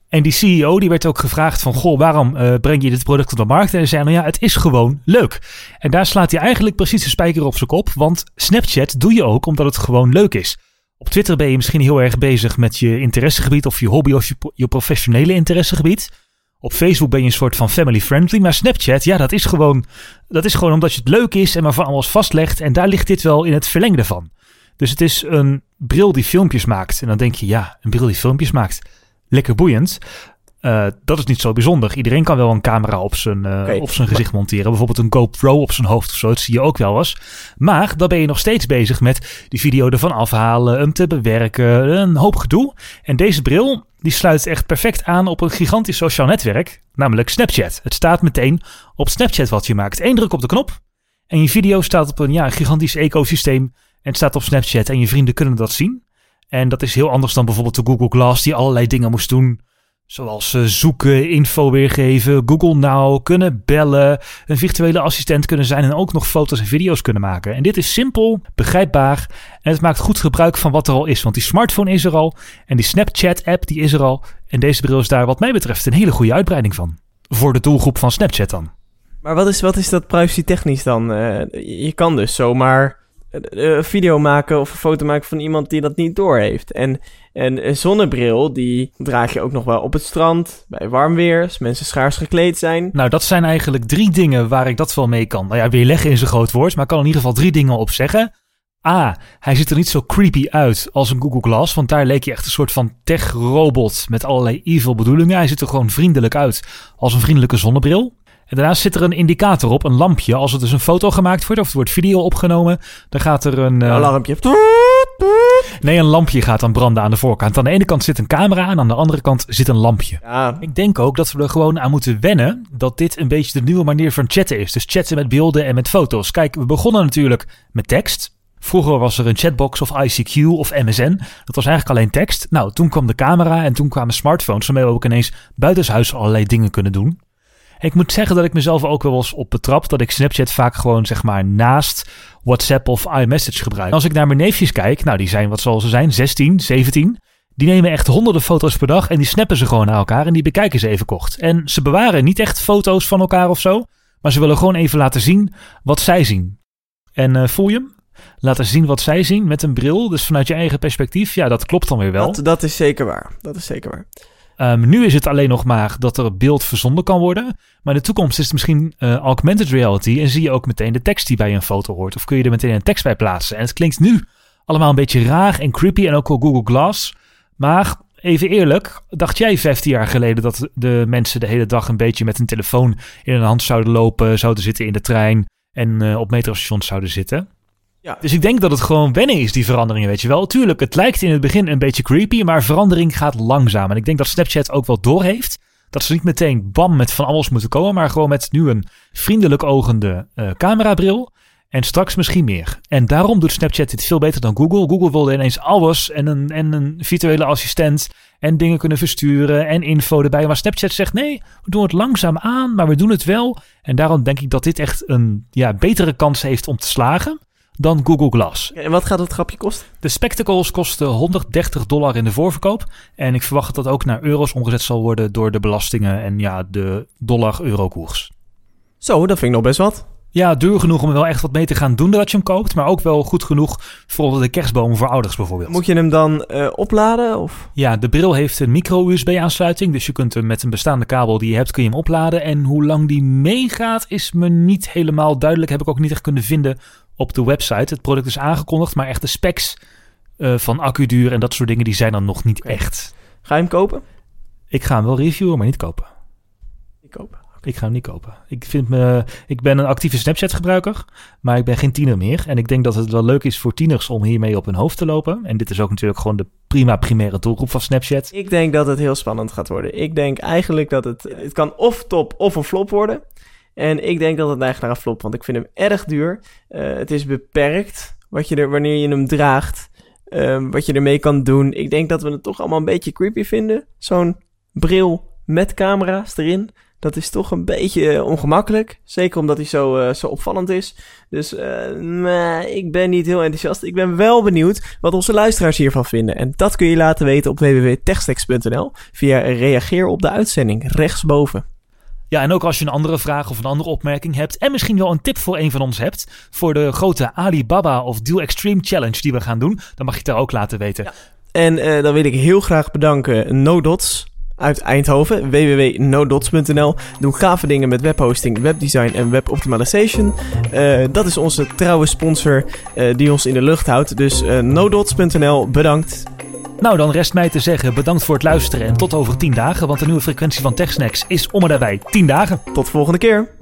En die CEO die werd ook gevraagd van... Goh, waarom eh, breng je dit product op de markt? En hij zei, nou ja, het is gewoon leuk. En daar slaat hij eigenlijk precies de spijker op zijn kop. Want Snapchat doe je ook omdat het gewoon leuk is. Op Twitter ben je misschien heel erg bezig met je interessegebied... of je hobby of je, pro- je professionele interessegebied. Op Facebook ben je een soort van family friendly. Maar Snapchat, ja, dat is gewoon, dat is gewoon omdat je het leuk is... en maar van alles vastlegt. En daar ligt dit wel in het verlengde van. Dus het is een bril die filmpjes maakt. En dan denk je, ja, een bril die filmpjes maakt lekker boeiend. Eh, dat is niet zo bijzonder. Iedereen kan wel een camera op zijn, eh, op zijn gezicht monteren. Bijvoorbeeld een GoPro op zijn hoofd of zo. Dat zie je ook wel eens. Maar dan ben je nog steeds bezig met die video ervan afhalen, hem te bewerken, een hoop gedoe. En deze bril die sluit echt perfect aan op een gigantisch sociaal netwerk, namelijk Snapchat. Het staat meteen op Snapchat wat je maakt. Eén druk op de knop en je video staat op een ja, gigantisch ecosysteem het staat op Snapchat en je vrienden kunnen dat zien. En dat is heel anders dan bijvoorbeeld de Google Glass die allerlei dingen moest doen. Zoals eh, zoeken, info weergeven, Google Now, kunnen bellen, een virtuele assistent kunnen zijn en ook nog foto's en video's kunnen maken. En dit is simpel, begrijpbaar en het maakt goed gebruik van wat er al is. Want die smartphone is er al en die Snapchat app die is er al. En deze bril is daar wat mij betreft een hele goede uitbreiding van. Voor de doelgroep van Snapchat dan. Maar wat is, wat is dat privacy technisch dan? Eh, je kan dus zomaar een video maken of een foto maken van iemand die dat niet doorheeft. En, en een zonnebril, die draag je ook nog wel op het strand, bij warm weer, als mensen schaars gekleed zijn. Nou, dat zijn eigenlijk drie dingen waar ik dat wel mee kan. Nou ja, weerleggen is een groot woord, maar ik kan in ieder geval drie dingen op zeggen. A, hij ziet er niet zo creepy uit als een Google Glass, want daar leek je echt een soort van tech-robot met allerlei evil bedoelingen. Hij ziet er gewoon vriendelijk uit als een vriendelijke zonnebril. En daarnaast zit er een indicator op, een lampje. Als er dus een foto gemaakt wordt of er wordt video opgenomen, dan gaat er een... Eh, alarmpje. nee, een lampje gaat dan branden aan de voorkant. Aan de ene kant zit een camera en aan de andere kant zit een lampje. Ja, Ik denk ook dat we er gewoon aan moeten wennen dat dit een beetje de nieuwe manier van chatten is. Dus chatten met beelden en met foto's. Kijk, we begonnen natuurlijk met tekst. Vroeger was er een chatbox of ICQ of MSN. Dat was eigenlijk alleen tekst. Nou, toen kwam de camera en toen kwamen smartphones waarmee we ook ineens buitenshuis allerlei dingen kunnen doen. Ik moet zeggen dat ik mezelf ook wel eens op betrap dat ik Snapchat vaak gewoon zeg maar naast WhatsApp of iMessage gebruik. Als ik naar mijn neefjes kijk, nou die zijn wat zal ze zijn, 16, 17. Die nemen echt honderden foto's per dag en die snappen ze gewoon naar elkaar en die bekijken ze even kort. En ze bewaren niet echt foto's van elkaar of zo, maar ze willen gewoon even laten zien wat zij zien. En eh, voel je hem? Laten zien wat zij zien met een bril, dus vanuit je eigen perspectief. Ja, dat klopt dan weer wel. dat, dat is zeker waar. Dat is zeker waar. Ehm, nu is het alleen nog maar dat er beeld verzonden kan worden. Maar in de toekomst is het misschien eh, augmented reality. En zie je ook meteen de tekst die bij een foto hoort. Of kun je er meteen een tekst bij plaatsen. En het klinkt nu allemaal een beetje raar en creepy. En ook wel Google Glass. Maar even eerlijk, dacht jij 15 jaar geleden dat de mensen de hele dag een beetje met een telefoon in hun hand zouden lopen, zouden zitten in de trein en eh, op metrostations zouden zitten? Ja. Dus ik denk dat het gewoon wennen is, die veranderingen, weet je wel. Tuurlijk, het lijkt in het begin een beetje creepy, maar verandering gaat langzaam. En ik denk dat Snapchat ook wel doorheeft dat ze niet meteen bam met van alles moeten komen, maar gewoon met nu een vriendelijk ogende eh, camerabril. En straks misschien meer. En daarom doet Snapchat dit veel beter dan Google. Google wilde ineens alles en een, en een virtuele assistent en dingen kunnen versturen en info erbij. Maar Snapchat zegt nee, we doen het langzaam aan, maar we doen het wel. En daarom denk ik dat dit echt een ja, betere kans heeft om te slagen dan Google Glass. En wat gaat het grapje kosten? De spectacles kosten 130 dollar in de voorverkoop. En ik verwacht dat dat ook naar euro's omgezet zal worden door de belastingen en ja, de dollar-euro-koers. Zo, dat vind ik nog best wat. Ja, duur genoeg om er wel echt wat mee te gaan doen dat je hem koopt. Maar ook wel goed genoeg voor onder de kerstboom voor ouders bijvoorbeeld. Moet je hem dan eh, opladen? Of? Ja, de bril heeft een micro-USB-aansluiting. Dus je kunt hem met een bestaande kabel die je hebt, kun je hem opladen. En hoe lang die meegaat is me niet helemaal duidelijk. Heb ik ook niet echt kunnen vinden op de website. Het product is aangekondigd, maar echt de specs eh, van accuduur en dat soort dingen, die zijn dan nog niet echt. Ga je hem kopen? Ik ga hem wel reviewen, maar niet kopen. Ik kopen. Ik ga hem niet kopen. Ik, vind me, ik ben een actieve Snapchat-gebruiker, maar ik ben geen tiener meer. En ik denk dat het wel leuk is voor tieners om hiermee op hun hoofd te lopen. En dit is ook natuurlijk gewoon de prima primaire doelgroep van Snapchat. Ik denk dat het heel spannend gaat worden. Ik denk eigenlijk dat het... Het kan of top of een flop worden. En ik denk dat het neigt naar een flop, want ik vind hem erg duur. Eh, het is beperkt wat je er, wanneer je hem draagt. ehm, wat je ermee kan doen. Ik denk dat we het toch allemaal een beetje creepy vinden. Zo'n bril met camera's erin. Dat is toch een beetje eh, ongemakkelijk. Zeker omdat hij zo, eh, zo opvallend is. Dus nee, ik ben niet heel enthousiast. Ik ben wel benieuwd wat onze luisteraars hiervan vinden. En dat kun je laten weten op www.techstex.nl via reageer op de uitzending rechtsboven. Ja, en ook als je een andere vraag of een andere opmerking hebt. En misschien wel een tip voor een van ons hebt. Voor de grote Alibaba of Deal Extreme Challenge die we gaan doen. Dan mag je het daar ook laten weten. En eh, dan wil ik heel graag bedanken NoDots uit Eindhoven, www.nodots.nl. Doen gave dingen met webhosting, webdesign en weboptimization. Eh dat is onze trouwe sponsor eh, die ons in de lucht houdt. Dus nodots.nl, bedankt. Nou, dan rest mij te zeggen bedankt voor het luisteren. En tot over 10 dagen. Want de nieuwe frequentie van TechSnacks is om en daarbij 10 dagen. Tot volgende keer.